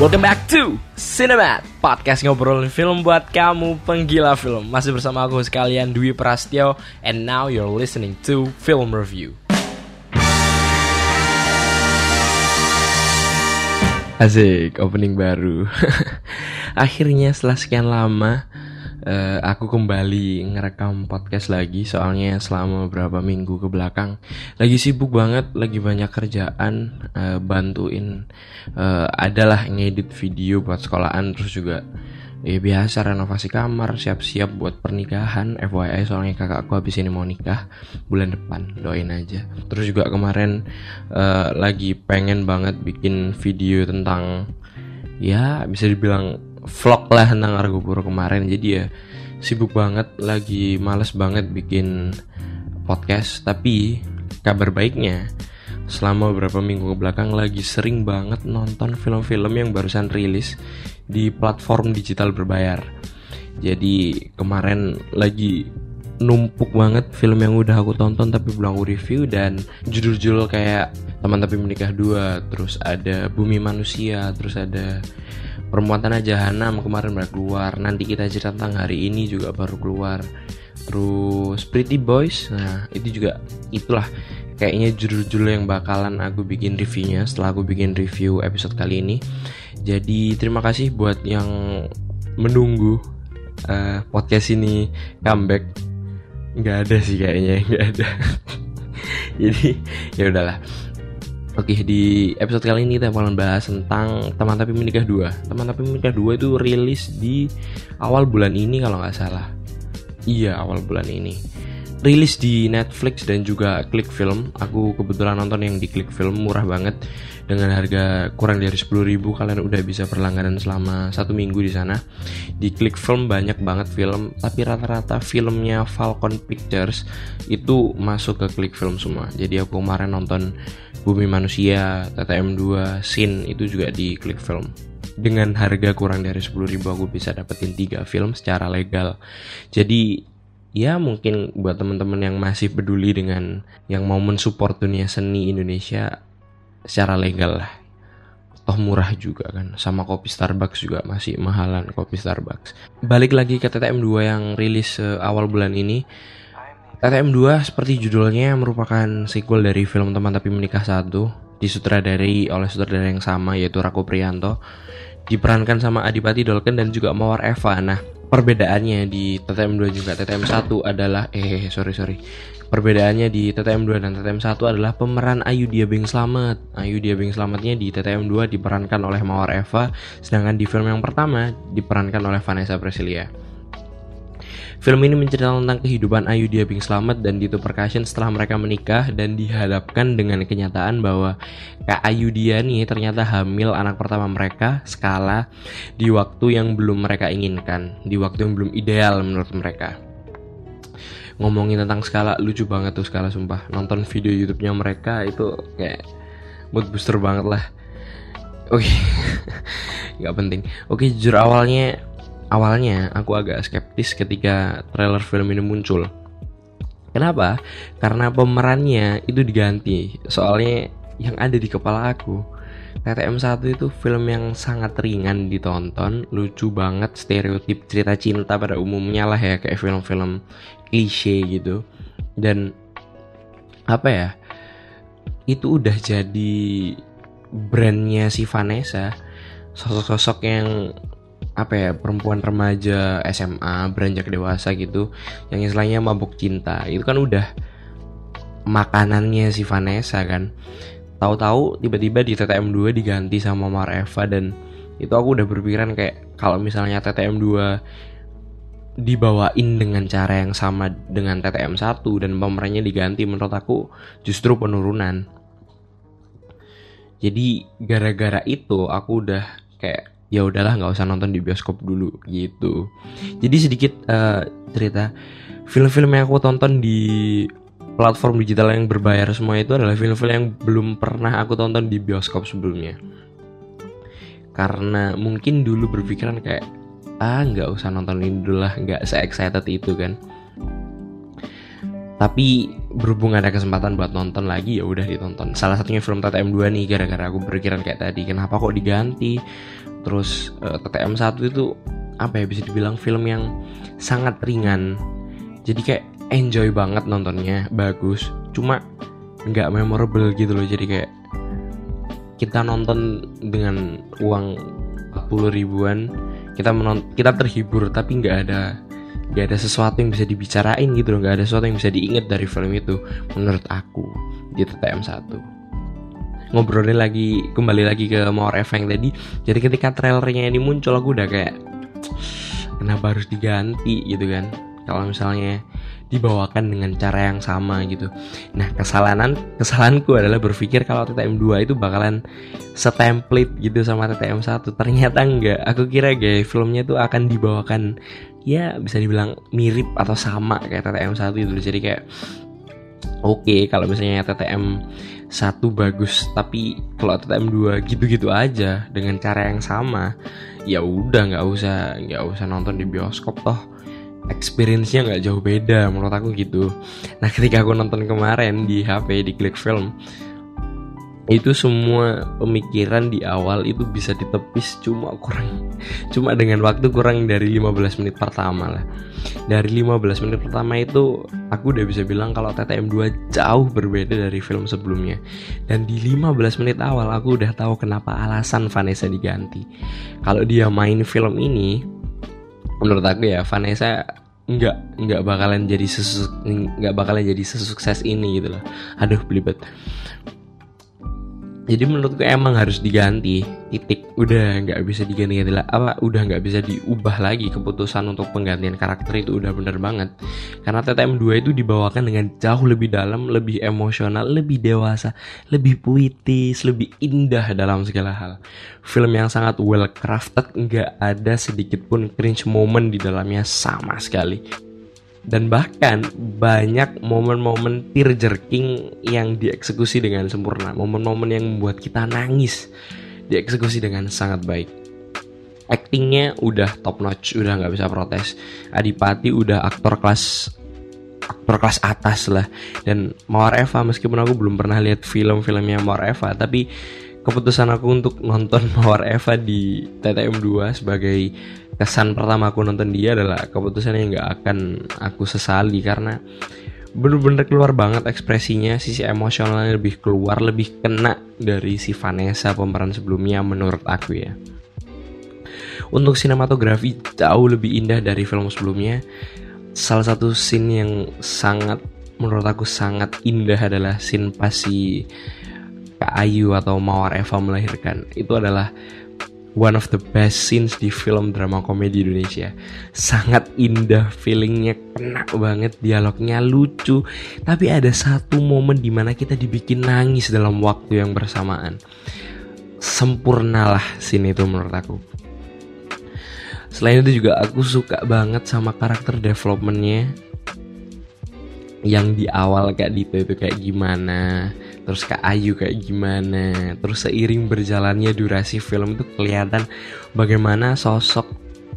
Welcome back to Cinemat Podcast ngobrolin film buat kamu penggila film. Masih bersama aku sekalian Dwi Prastio And now you're listening to Film Review. Asik, opening baru. Akhirnya setelah sekian lama uh, Aku kembali ngerekam podcast lagi Soalnya selama beberapa minggu ke belakang Lagi sibuk banget, lagi banyak kerjaan uh, Bantuin uh, Adalah ngedit video buat sekolahan Terus juga ya biasa renovasi kamar siap-siap buat pernikahan FYI soalnya kakakku habis ini mau nikah bulan depan doain aja. Terus juga kemarin uh, lagi pengen banget bikin video tentang ya bisa dibilang vlog lah tentang Argo Puro kemarin jadi ya sibuk banget lagi males banget bikin podcast tapi kabar baiknya selama beberapa minggu ke belakang lagi sering banget nonton film-film yang barusan rilis di platform digital berbayar. Jadi kemarin lagi numpuk banget film yang udah aku tonton tapi belum aku review dan judul-judul kayak Teman Tapi Menikah Dua, terus ada Bumi Manusia, terus ada Perempuan Tanah Jahanam kemarin baru keluar. Nanti kita cerita tentang hari ini juga baru keluar. Terus Pretty Boys, nah itu juga itulah kayaknya judul-judul yang bakalan aku bikin reviewnya setelah aku bikin review episode kali ini jadi terima kasih buat yang menunggu uh, podcast ini comeback nggak ada sih kayaknya nggak ada jadi ya udahlah Oke di episode kali ini kita bakalan bahas tentang teman tapi menikah dua. Teman tapi menikah dua itu rilis di awal bulan ini kalau nggak salah. Iya awal bulan ini rilis di Netflix dan juga Klik Film. Aku kebetulan nonton yang di Klik Film murah banget dengan harga kurang dari 10.000 kalian udah bisa berlangganan selama satu minggu di sana. Di Klik Film banyak banget film, tapi rata-rata filmnya Falcon Pictures itu masuk ke Klik Film semua. Jadi aku kemarin nonton Bumi Manusia, TTM 2, Sin itu juga di Klik Film. Dengan harga kurang dari 10.000 aku bisa dapetin 3 film secara legal. Jadi ya mungkin buat teman-teman yang masih peduli dengan yang mau mensupport dunia seni Indonesia secara legal lah. Toh murah juga kan sama kopi Starbucks juga masih mahalan kopi Starbucks. Balik lagi ke TTM 2 yang rilis uh, awal bulan ini TTM 2 seperti judulnya merupakan sequel dari film Teman Tapi Menikah Satu disutradari oleh sutradara yang sama yaitu Rako Prianto. Diperankan sama Adipati Dolken dan juga Mawar Eva. Nah perbedaannya di TTM 2 juga. TTM 1 adalah eh sorry sorry. Perbedaannya di TTM 2 dan TTM 1 adalah pemeran Ayu Dia Bing Slamet. Ayu Dia Bing Slametnya di TTM 2 diperankan oleh Mawar Eva sedangkan di film yang pertama diperankan oleh Vanessa Presilia Film ini menceritakan tentang kehidupan Ayu Dia Bing Slamet dan Dito Percussion setelah mereka menikah dan dihadapkan dengan kenyataan bahwa Kak Ayu Dia nih ternyata hamil anak pertama mereka skala di waktu yang belum mereka inginkan, di waktu yang belum ideal menurut mereka. Ngomongin tentang skala lucu banget tuh skala sumpah. Nonton video YouTube-nya mereka itu kayak mood booster banget lah. Oke, okay. nggak penting. Oke, okay, jujur awalnya Awalnya aku agak skeptis ketika trailer film ini muncul. Kenapa? Karena pemerannya itu diganti. Soalnya yang ada di kepala aku, TTM 1 itu film yang sangat ringan ditonton, lucu banget, stereotip cerita cinta pada umumnya lah ya kayak film-film klise gitu. Dan apa ya? Itu udah jadi brandnya si Vanessa, sosok-sosok yang apa ya perempuan remaja SMA beranjak dewasa gitu yang istilahnya mabuk cinta. Itu kan udah makanannya si Vanessa kan. Tahu-tahu tiba-tiba di TTM 2 diganti sama Mar Eva dan itu aku udah berpikiran kayak kalau misalnya TTM 2 dibawain dengan cara yang sama dengan TTM 1 dan pemerannya diganti menurut aku justru penurunan. Jadi gara-gara itu aku udah kayak ya udahlah nggak usah nonton di bioskop dulu gitu. Jadi sedikit uh, cerita. Film-film yang aku tonton di platform digital yang berbayar semua itu adalah film-film yang belum pernah aku tonton di bioskop sebelumnya. Karena mungkin dulu berpikiran kayak ah nggak usah nonton ini dulu lah nggak se excited itu kan tapi berhubung ada kesempatan buat nonton lagi ya udah ditonton. Salah satunya film TTM 2 nih gara-gara aku berpikiran kayak tadi kenapa kok diganti? Terus uh, TTM 1 itu apa ya bisa dibilang film yang sangat ringan. Jadi kayak enjoy banget nontonnya bagus. Cuma nggak memorable gitu loh jadi kayak kita nonton dengan uang 40 ribuan kita menon kita terhibur tapi nggak ada gak ada sesuatu yang bisa dibicarain gitu loh gak ada sesuatu yang bisa diingat dari film itu menurut aku di TTM 1 ngobrolin lagi kembali lagi ke More Effect tadi jadi ketika trailernya ini muncul aku udah kayak kenapa harus diganti gitu kan kalau misalnya dibawakan dengan cara yang sama gitu. Nah, kesalahan kesalahanku adalah berpikir kalau TTM 2 itu bakalan setemplate gitu sama TTM 1. Ternyata enggak. Aku kira guys, filmnya tuh akan dibawakan ya bisa dibilang mirip atau sama kayak TTM 1 itu. Jadi kayak oke okay, kalau misalnya TTM satu bagus tapi kalau TTM 2 gitu-gitu aja dengan cara yang sama ya udah nggak usah nggak usah nonton di bioskop toh experience-nya nggak jauh beda menurut aku gitu. Nah ketika aku nonton kemarin di HP di Click Film itu semua pemikiran di awal itu bisa ditepis cuma kurang cuma dengan waktu kurang dari 15 menit pertama lah. Dari 15 menit pertama itu aku udah bisa bilang kalau TTM 2 jauh berbeda dari film sebelumnya. Dan di 15 menit awal aku udah tahu kenapa alasan Vanessa diganti. Kalau dia main film ini menurut aku ya Vanessa nggak nggak bakalan jadi sesu nggak bakalan jadi sesukses ini gitu loh. Aduh belibet jadi menurutku emang harus diganti titik. Udah nggak bisa diganti-ganti apa udah nggak bisa diubah lagi keputusan untuk penggantian karakter itu udah bener banget. Karena TTM 2 itu dibawakan dengan jauh lebih dalam lebih emosional lebih dewasa lebih puitis lebih indah dalam segala hal. Film yang sangat well crafted nggak ada sedikit pun cringe moment di dalamnya sama sekali dan bahkan banyak momen-momen tear jerking yang dieksekusi dengan sempurna. Momen-momen yang membuat kita nangis dieksekusi dengan sangat baik. Actingnya udah top notch udah nggak bisa protes. Adipati udah aktor kelas aktor kelas atas lah. Dan Mawar Eva meskipun aku belum pernah lihat film-filmnya Mawar Eva tapi keputusan aku untuk nonton Mawar Eva di TTM 2 sebagai kesan pertama aku nonton dia adalah keputusan yang gak akan aku sesali karena bener-bener keluar banget ekspresinya sisi emosionalnya lebih keluar lebih kena dari si Vanessa pemeran sebelumnya menurut aku ya. Untuk sinematografi jauh lebih indah dari film sebelumnya. Salah satu scene yang sangat menurut aku sangat indah adalah scene pas si Kak Ayu atau Mawar Eva melahirkan. Itu adalah one of the best scenes di film drama komedi Indonesia. Sangat indah, feelingnya kena banget, dialognya lucu. Tapi ada satu momen di mana kita dibikin nangis dalam waktu yang bersamaan. Sempurnalah scene itu menurut aku. Selain itu juga aku suka banget sama karakter developmentnya yang di awal kayak Dito itu kayak gimana terus Kak Ayu kayak gimana? Terus seiring berjalannya durasi film itu kelihatan bagaimana sosok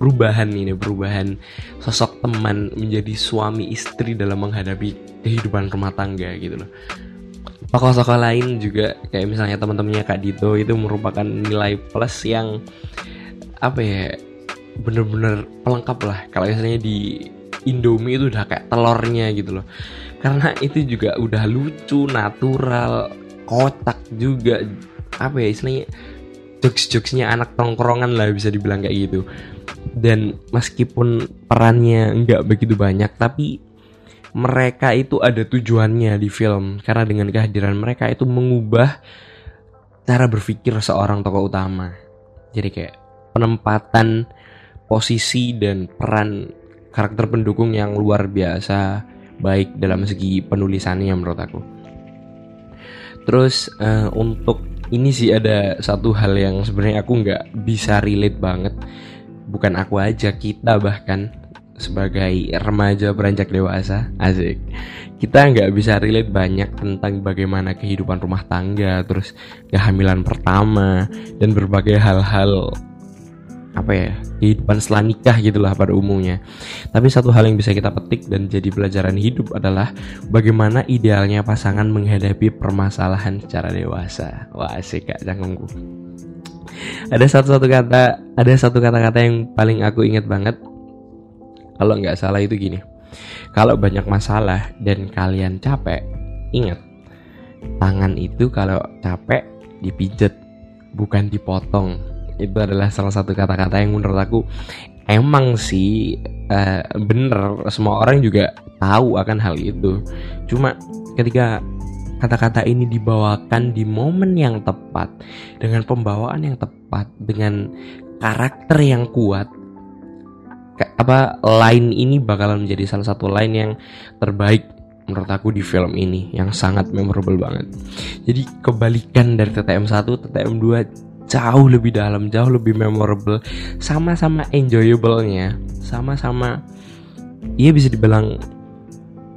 perubahan ini perubahan sosok teman menjadi suami istri dalam menghadapi kehidupan rumah tangga gitu loh. Tokoh-tokoh lain juga kayak misalnya teman-temannya Kak Dito itu merupakan nilai plus yang apa ya bener-bener pelengkap lah. Kalau misalnya di Indomie itu udah kayak telurnya gitu loh karena itu juga udah lucu natural kotak juga. Apa ya istilahnya? Jokes-jokesnya anak tongkrongan lah bisa dibilang kayak gitu. Dan meskipun perannya nggak begitu banyak tapi mereka itu ada tujuannya di film. Karena dengan kehadiran mereka itu mengubah cara berpikir seorang tokoh utama. Jadi kayak penempatan posisi dan peran karakter pendukung yang luar biasa baik dalam segi penulisannya menurut aku. Terus uh, untuk ini sih ada satu hal yang sebenarnya aku nggak bisa relate banget. Bukan aku aja, kita bahkan sebagai remaja beranjak dewasa, asik. Kita nggak bisa relate banyak tentang bagaimana kehidupan rumah tangga, terus kehamilan pertama dan berbagai hal-hal apa ya kehidupan setelah nikah gitulah pada umumnya. Tapi satu hal yang bisa kita petik dan jadi pelajaran hidup adalah bagaimana idealnya pasangan menghadapi permasalahan secara dewasa. Wah asik kak cangkemku ada satu satu kata ada satu kata-kata yang paling aku ingat banget. Kalau nggak salah itu gini kalau banyak masalah dan kalian capek ingat tangan itu kalau capek dipijet bukan dipotong itu adalah salah satu kata-kata yang menurut aku emang sih uh, bener semua orang juga tahu akan hal itu cuma ketika kata-kata ini dibawakan di momen yang tepat dengan pembawaan yang tepat dengan karakter yang kuat apa line ini bakalan menjadi salah satu line yang terbaik menurut aku di film ini yang sangat memorable banget. Jadi kebalikan dari TTM 1, TTM 2 jauh lebih dalam, jauh lebih memorable, sama-sama enjoyable-nya, sama-sama iya bisa dibilang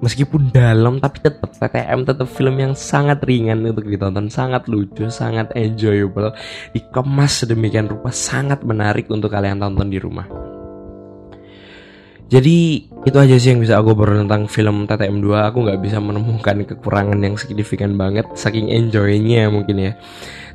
meskipun dalam tapi tetap TTM tetap film yang sangat ringan untuk ditonton, sangat lucu, sangat enjoyable, dikemas sedemikian rupa sangat menarik untuk kalian tonton di rumah. Jadi itu aja sih yang bisa aku baru tentang film TTM 2 Aku nggak bisa menemukan kekurangan yang signifikan banget Saking enjoynya mungkin ya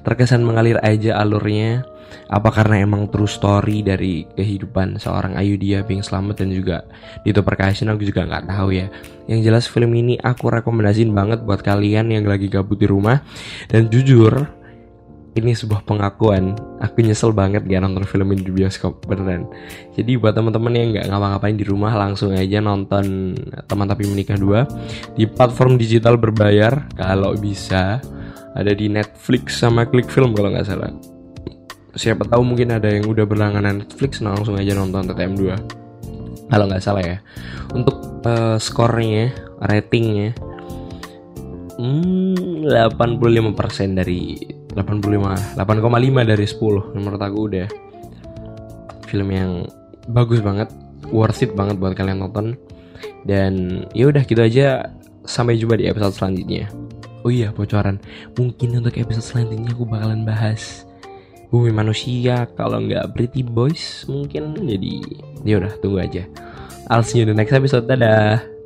terkesan mengalir aja alurnya. Apa karena emang true story dari kehidupan seorang Ayu Dia Bing Slamet dan juga Dito Percussion aku juga nggak tahu ya. Yang jelas film ini aku rekomendasiin banget buat kalian yang lagi gabut di rumah. Dan jujur ini sebuah pengakuan. Aku nyesel banget gak nonton film ini di bioskop beneran. Jadi buat teman-teman yang nggak ngapa-ngapain di rumah langsung aja nonton teman tapi menikah dua. Di platform digital berbayar kalau bisa ada di Netflix sama Klik Film kalau nggak salah. Siapa tahu mungkin ada yang udah berlangganan Netflix nah langsung aja nonton TTM 2 kalau nggak salah ya. Untuk uh, skornya ratingnya hmm, 85% dari 85 8,5 dari 10 menurut aku udah. Film yang bagus banget worth it banget buat kalian nonton. Dan ya udah gitu aja. Sampai jumpa di episode selanjutnya Oh iya bocoran. Mungkin untuk episode selanjutnya aku bakalan bahas Bumi manusia. Kalau nggak Pretty Boys Mungkin jadi ya udah tunggu aja. I'll see you in the next episode. Dadah